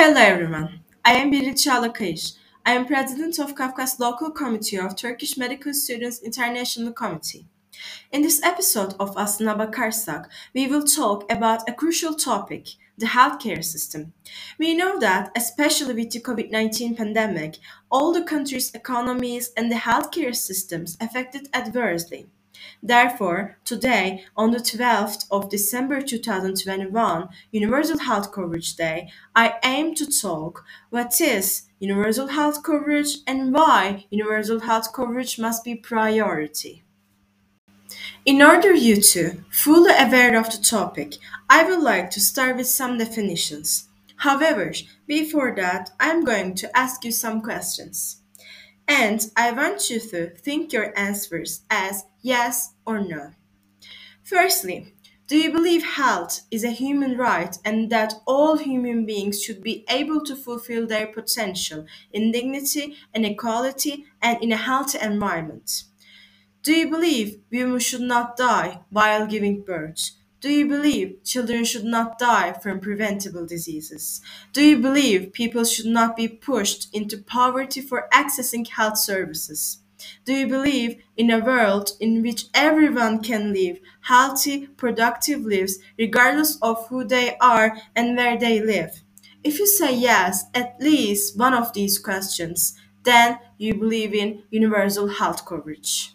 Hello everyone, I am Biril Çağlakayış. I am president of Kafkas Local Committee of Turkish Medical Students International Committee. In this episode of Aslına Bakarsak, we will talk about a crucial topic, the healthcare system. We know that, especially with the COVID-19 pandemic, all the countries' economies and the healthcare systems affected adversely. Therefore, today, on the 12th of December 2021, Universal Health Coverage Day, I aim to talk what is universal health coverage and why universal health coverage must be priority. In order you to fully aware of the topic, I would like to start with some definitions. However, before that, I'm going to ask you some questions. And I want you to think your answers as yes or no. Firstly, do you believe health is a human right and that all human beings should be able to fulfill their potential in dignity and equality and in a healthy environment? Do you believe women should not die while giving birth? Do you believe children should not die from preventable diseases? Do you believe people should not be pushed into poverty for accessing health services? Do you believe in a world in which everyone can live healthy, productive lives regardless of who they are and where they live? If you say yes, at least one of these questions, then you believe in universal health coverage.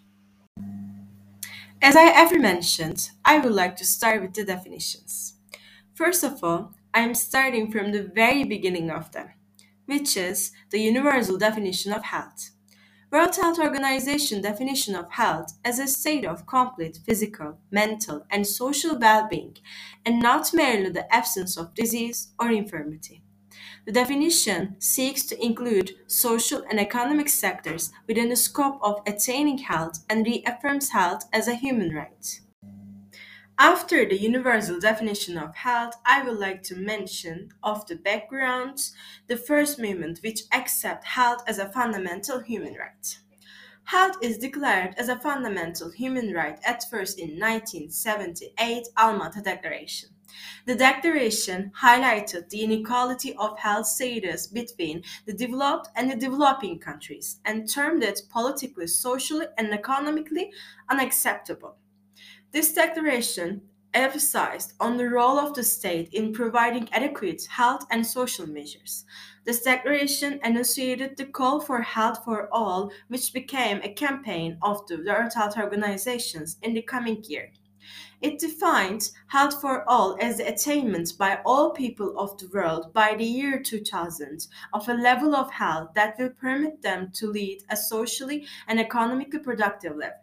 As I ever mentioned, I would like to start with the definitions. First of all, I am starting from the very beginning of them, which is the universal definition of health. World Health Organization definition of health as a state of complete physical, mental, and social well-being, and not merely the absence of disease or infirmity. The definition seeks to include social and economic sectors within the scope of attaining health and reaffirms health as a human right. After the universal definition of health, I would like to mention of the background the first movement which accept health as a fundamental human right. Health is declared as a fundamental human right at first in 1978 Alma-Ata Declaration. The declaration highlighted the inequality of health status between the developed and the developing countries and termed it politically, socially, and economically unacceptable. This declaration emphasized on the role of the state in providing adequate health and social measures. This declaration enunciated the call for health for all, which became a campaign of the World Health Organizations in the coming year. It defined health for all as the attainment by all people of the world by the year 2000 of a level of health that will permit them to lead a socially and economically productive life.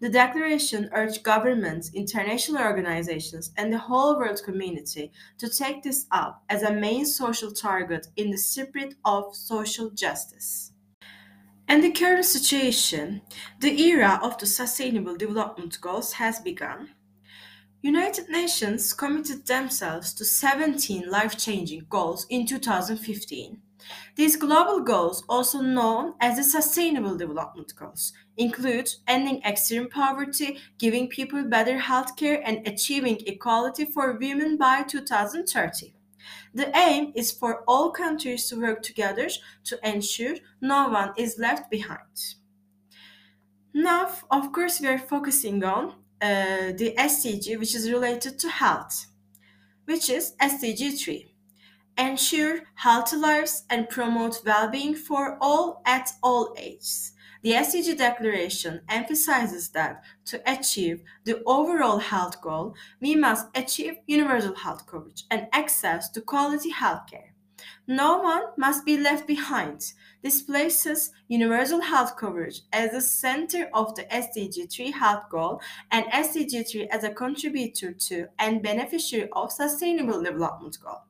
The declaration urged governments, international organizations, and the whole world community to take this up as a main social target in the spirit of social justice. In the current situation, the era of the Sustainable Development Goals has begun. United Nations committed themselves to 17 life-changing goals in 2015. These global goals, also known as the Sustainable Development Goals, include ending extreme poverty, giving people better health care, and achieving equality for women by 2030. The aim is for all countries to work together to ensure no one is left behind. Now, of course, we are focusing on uh, the SDG, which is related to health, which is SDG 3. Ensure healthy lives and promote well being for all at all ages. The SDG Declaration emphasizes that to achieve the overall health goal, we must achieve universal health coverage and access to quality healthcare. No one must be left behind. This places universal health coverage as the center of the SDG 3 health goal and SDG 3 as a contributor to and beneficiary of sustainable development goal.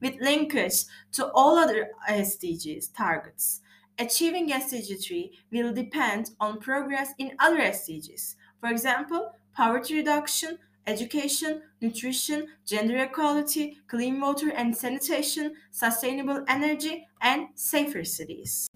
With linkage to all other SDGs targets, achieving SDG 3 will depend on progress in other SDGs. For example, poverty reduction, education, nutrition, gender equality, clean water and sanitation, sustainable energy, and safer cities.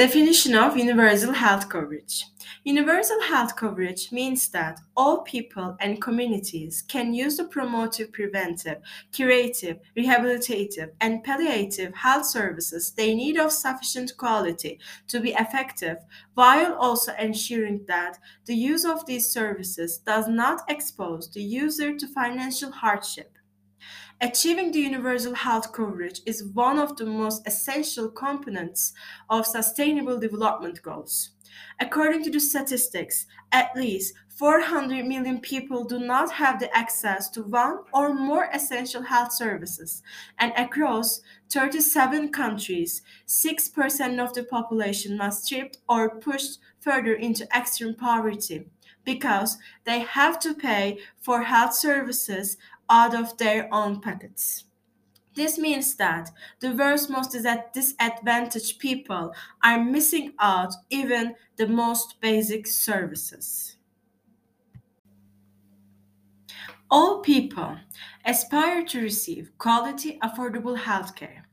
Definition of universal health coverage. Universal health coverage means that all people and communities can use the promotive, preventive, curative, rehabilitative, and palliative health services they need of sufficient quality to be effective, while also ensuring that the use of these services does not expose the user to financial hardship. Achieving the universal health coverage is one of the most essential components of Sustainable Development Goals. According to the statistics, at least 400 million people do not have the access to one or more essential health services, and across 37 countries, 6% of the population was stripped or pushed further into extreme poverty because they have to pay for health services out of their own pockets. This means that the world's most disadvantaged people are missing out even the most basic services. All people aspire to receive quality, affordable healthcare.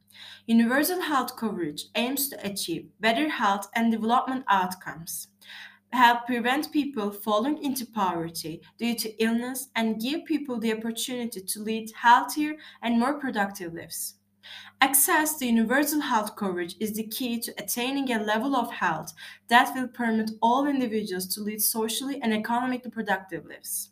Universal health coverage aims to achieve better health and development outcomes help prevent people falling into poverty due to illness and give people the opportunity to lead healthier and more productive lives. Access to universal health coverage is the key to attaining a level of health that will permit all individuals to lead socially and economically productive lives.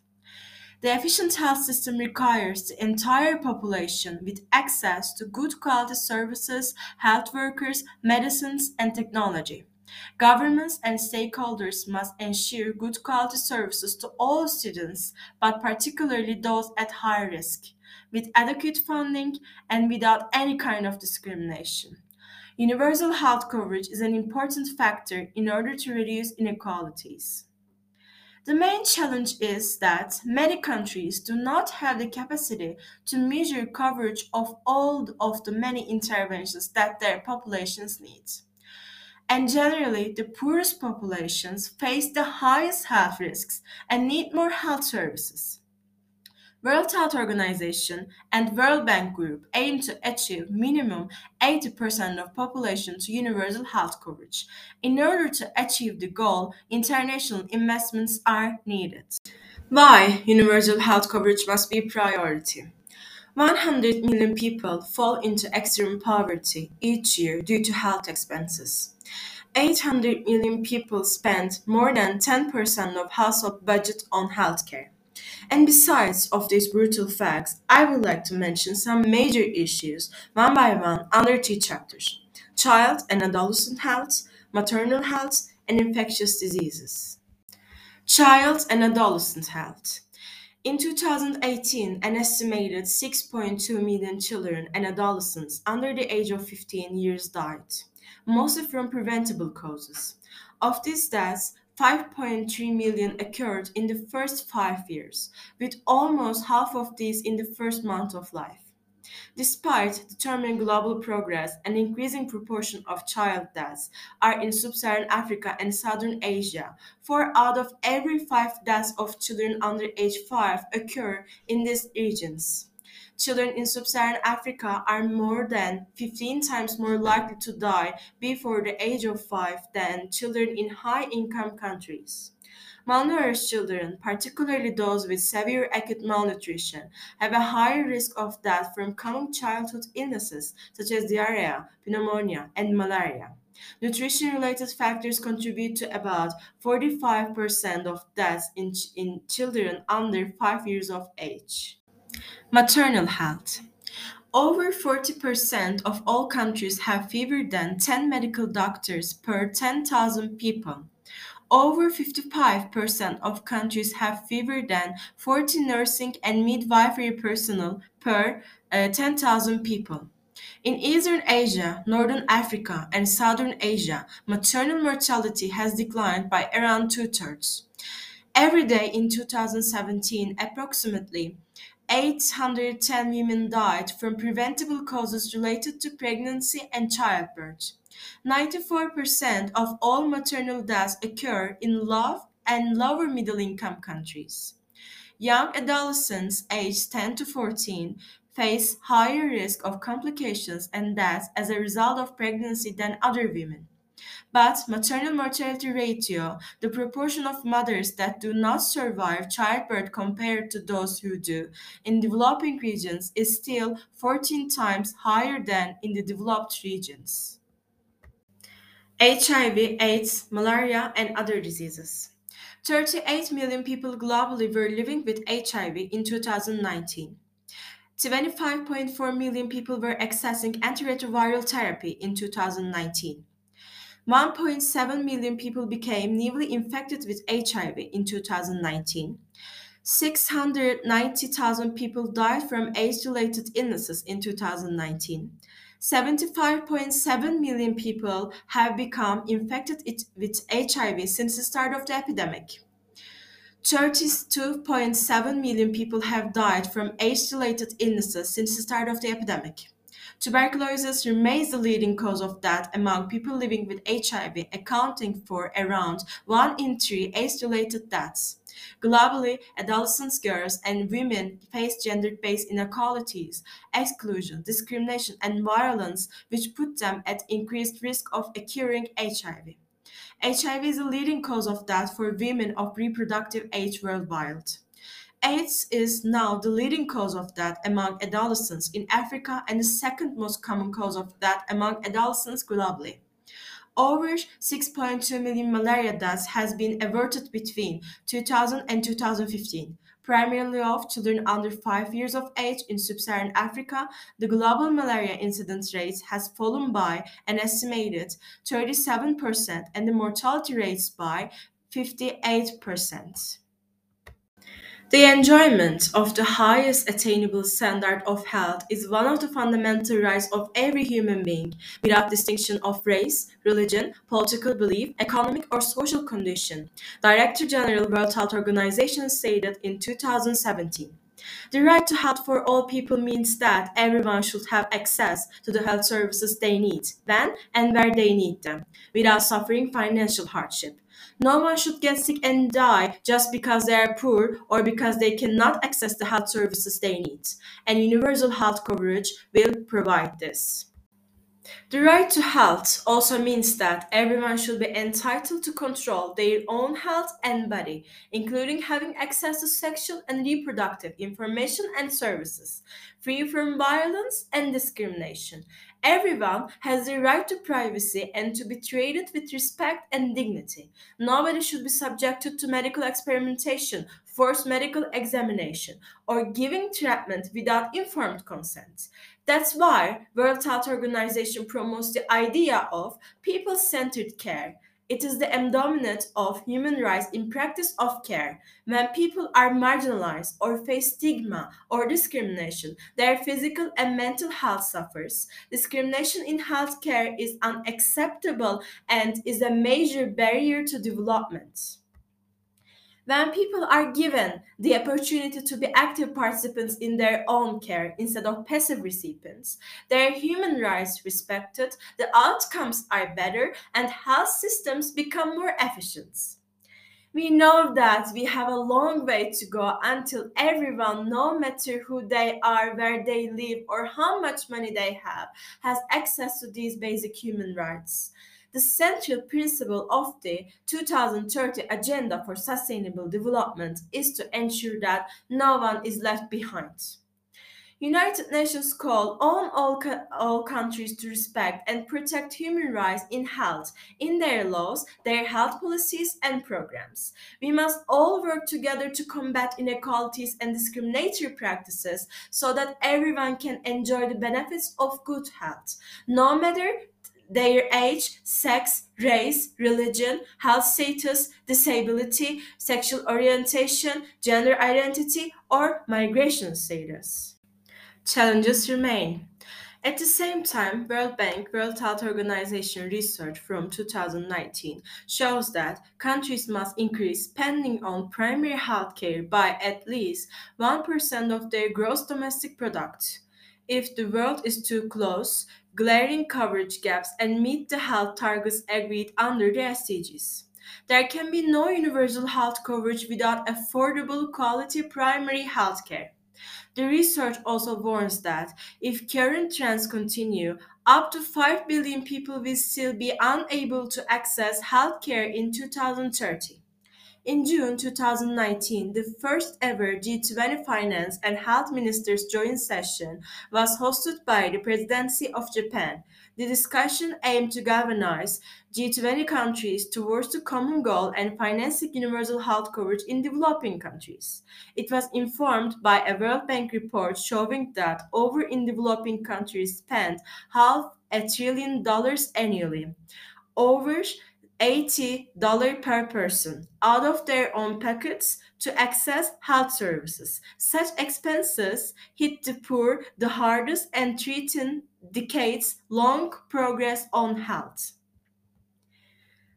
The efficient health system requires the entire population with access to good quality services, health workers, medicines, and technology. Governments and stakeholders must ensure good quality services to all students, but particularly those at high risk, with adequate funding and without any kind of discrimination. Universal health coverage is an important factor in order to reduce inequalities. The main challenge is that many countries do not have the capacity to measure coverage of all of the many interventions that their populations need and generally the poorest populations face the highest health risks and need more health services. World Health Organization and World Bank Group aim to achieve minimum 80% of population to universal health coverage. In order to achieve the goal, international investments are needed. Why universal health coverage must be a priority? 100 million people fall into extreme poverty each year due to health expenses. 800 million people spend more than 10% of household budget on healthcare. And besides of these brutal facts, I would like to mention some major issues one by one under two chapters. Child and adolescent health, maternal health, and infectious diseases. Child and adolescent health. In 2018, an estimated 6.2 million children and adolescents under the age of 15 years died mostly from preventable causes. Of these deaths, 5.3 million occurred in the first five years, with almost half of these in the first month of life. Despite determining global progress, an increasing proportion of child deaths are in sub-Saharan Africa and Southern Asia. Four out of every five deaths of children under age 5 occur in these regions. Children in sub-Saharan Africa are more than 15 times more likely to die before the age of 5 than children in high-income countries. Malnourished children, particularly those with severe acute malnutrition, have a higher risk of death from common childhood illnesses such as diarrhea, pneumonia, and malaria. Nutrition related factors contribute to about 45% of deaths in, in children under 5 years of age. Maternal health. Over 40% of all countries have fewer than 10 medical doctors per 10,000 people. Over 55% of countries have fewer than 40 nursing and midwifery personnel per uh, 10,000 people. In Eastern Asia, Northern Africa, and Southern Asia, maternal mortality has declined by around two thirds. Every day in 2017, approximately 810 women died from preventable causes related to pregnancy and childbirth. 94% of all maternal deaths occur in low and lower middle income countries. Young adolescents aged 10 to 14 face higher risk of complications and deaths as a result of pregnancy than other women. But maternal mortality ratio, the proportion of mothers that do not survive childbirth compared to those who do, in developing regions is still 14 times higher than in the developed regions. HIV, AIDS, malaria, and other diseases. 38 million people globally were living with HIV in 2019. 25.4 million people were accessing antiretroviral therapy in 2019. 1.7 million people became newly infected with HIV in 2019. 690,000 people died from AIDS related illnesses in 2019. 75.7 million people have become infected with HIV since the start of the epidemic. 32.7 million people have died from AIDS-related illnesses since the start of the epidemic. Tuberculosis remains the leading cause of death among people living with HIV, accounting for around 1 in 3 AIDS-related deaths. Globally, adolescents, girls, and women face gender-based inequalities, exclusion, discrimination, and violence, which put them at increased risk of acquiring HIV. HIV is the leading cause of death for women of reproductive age worldwide. AIDS is now the leading cause of death among adolescents in Africa and the second most common cause of death among adolescents globally. Over 6.2 million malaria deaths has been averted between 2000 and 2015, primarily of children under 5 years of age in sub-Saharan Africa, the global malaria incidence rate has fallen by an estimated 37% and the mortality rates by 58%. The enjoyment of the highest attainable standard of health is one of the fundamental rights of every human being, without distinction of race, religion, political belief, economic or social condition, Director General World Health Organization stated in 2017. The right to health for all people means that everyone should have access to the health services they need, when and where they need them, without suffering financial hardship. No one should get sick and die just because they are poor or because they cannot access the health services they need. And universal health coverage will provide this. The right to health also means that everyone should be entitled to control their own health and body, including having access to sexual and reproductive information and services, free from violence and discrimination. Everyone has the right to privacy and to be treated with respect and dignity. Nobody should be subjected to medical experimentation, forced medical examination, or giving treatment without informed consent. That's why World Health Organization promotes the idea of people-centered care. It is the endowment of human rights in practice of care. When people are marginalized or face stigma or discrimination, their physical and mental health suffers. Discrimination in healthcare is unacceptable and is a major barrier to development. When people are given the opportunity to be active participants in their own care instead of passive recipients, their human rights respected, the outcomes are better, and health systems become more efficient. We know that we have a long way to go until everyone, no matter who they are, where they live, or how much money they have, has access to these basic human rights the central principle of the 2030 Agenda for Sustainable Development is to ensure that no one is left behind. United Nations call on all, all countries to respect and protect human rights in health, in their laws, their health policies and programs. We must all work together to combat inequalities and discriminatory practices so that everyone can enjoy the benefits of good health, no matter their age, sex, race, religion, health status, disability, sexual orientation, gender identity, or migration status. Challenges remain. At the same time, World Bank World Health Organization research from 2019 shows that countries must increase spending on primary health care by at least 1% of their gross domestic product. If the world is too close, glaring coverage gaps, and meet the health targets agreed under the SDGs. There can be no universal health coverage without affordable quality primary health care. The research also warns that if current trends continue, up to 5 billion people will still be unable to access healthcare in 2030. In June 2019, the first ever G20 Finance and Health Ministers joint session was hosted by the Presidency of Japan. The discussion aimed to galvanize G20 countries towards the common goal and financing universal health coverage in developing countries. It was informed by a World Bank report showing that over in developing countries spend half a trillion dollars annually. Over $80 per person out of their own pockets to access health services. Such expenses hit the poor the hardest and threaten decades long progress on health.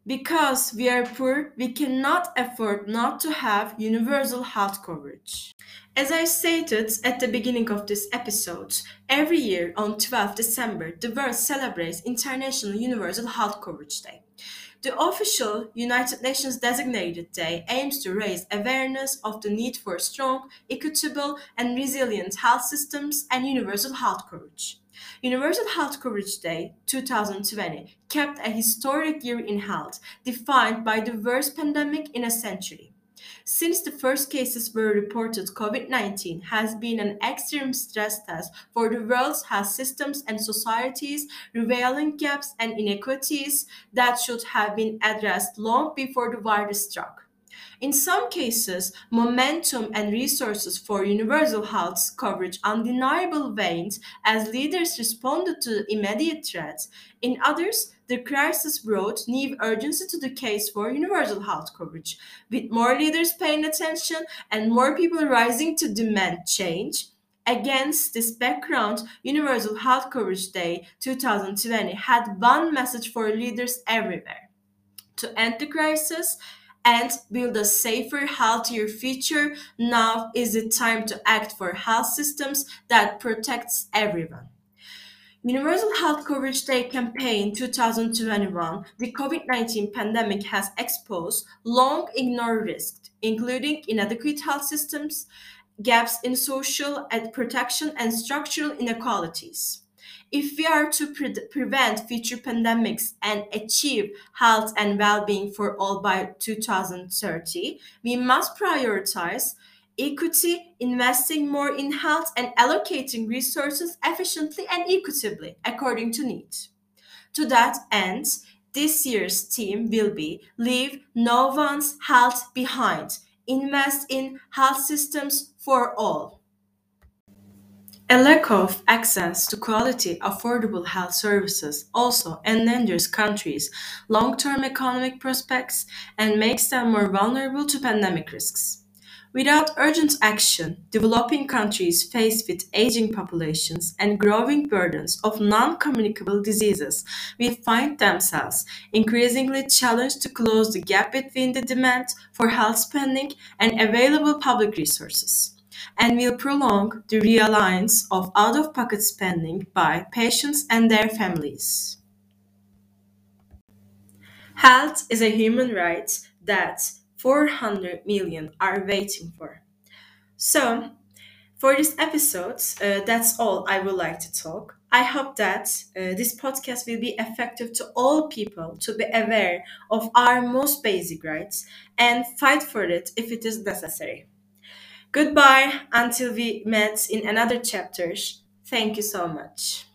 Because we are poor, we cannot afford not to have universal health coverage. As I stated at the beginning of this episode, every year on 12 December, the world celebrates International Universal Health Coverage Day. The official United Nations designated day aims to raise awareness of the need for strong, equitable, and resilient health systems and universal health coverage. Universal Health Coverage Day 2020 kept a historic year in health, defined by the worst pandemic in a century. Since the first cases were reported, COVID 19 has been an extreme stress test for the world's health systems and societies, revealing gaps and inequities that should have been addressed long before the virus struck. In some cases, momentum and resources for universal health coverage undeniable waned as leaders responded to immediate threats. In others, the crisis brought new urgency to the case for universal health coverage. With more leaders paying attention and more people rising to demand change, Against this background, Universal Health Coverage Day 2020 had one message for leaders everywhere. To end the crisis, and build a safer, healthier future, now is the time to act for health systems that protects everyone. Universal Health Coverage Day campaign 2021, the COVID-19 pandemic has exposed long ignored risks, including inadequate health systems, gaps in social and protection, and structural inequalities. If we are to pre- prevent future pandemics and achieve health and well being for all by 2030, we must prioritize equity, investing more in health, and allocating resources efficiently and equitably according to need. To that end, this year's theme will be Leave No One's Health Behind. Invest in health systems for all. A lack of access to quality, affordable health services also endangers countries' long-term economic prospects and makes them more vulnerable to pandemic risks. Without urgent action, developing countries faced with aging populations and growing burdens of non-communicable diseases will find themselves increasingly challenged to close the gap between the demand for health spending and available public resources and will prolong the reliance of out-of-pocket spending by patients and their families. Health is a human right that 400 million are waiting for. So, for this episode, uh, that's all I would like to talk. I hope that uh, this podcast will be effective to all people to be aware of our most basic rights and fight for it if it is necessary. Goodbye until we met in another chapters. Thank you so much.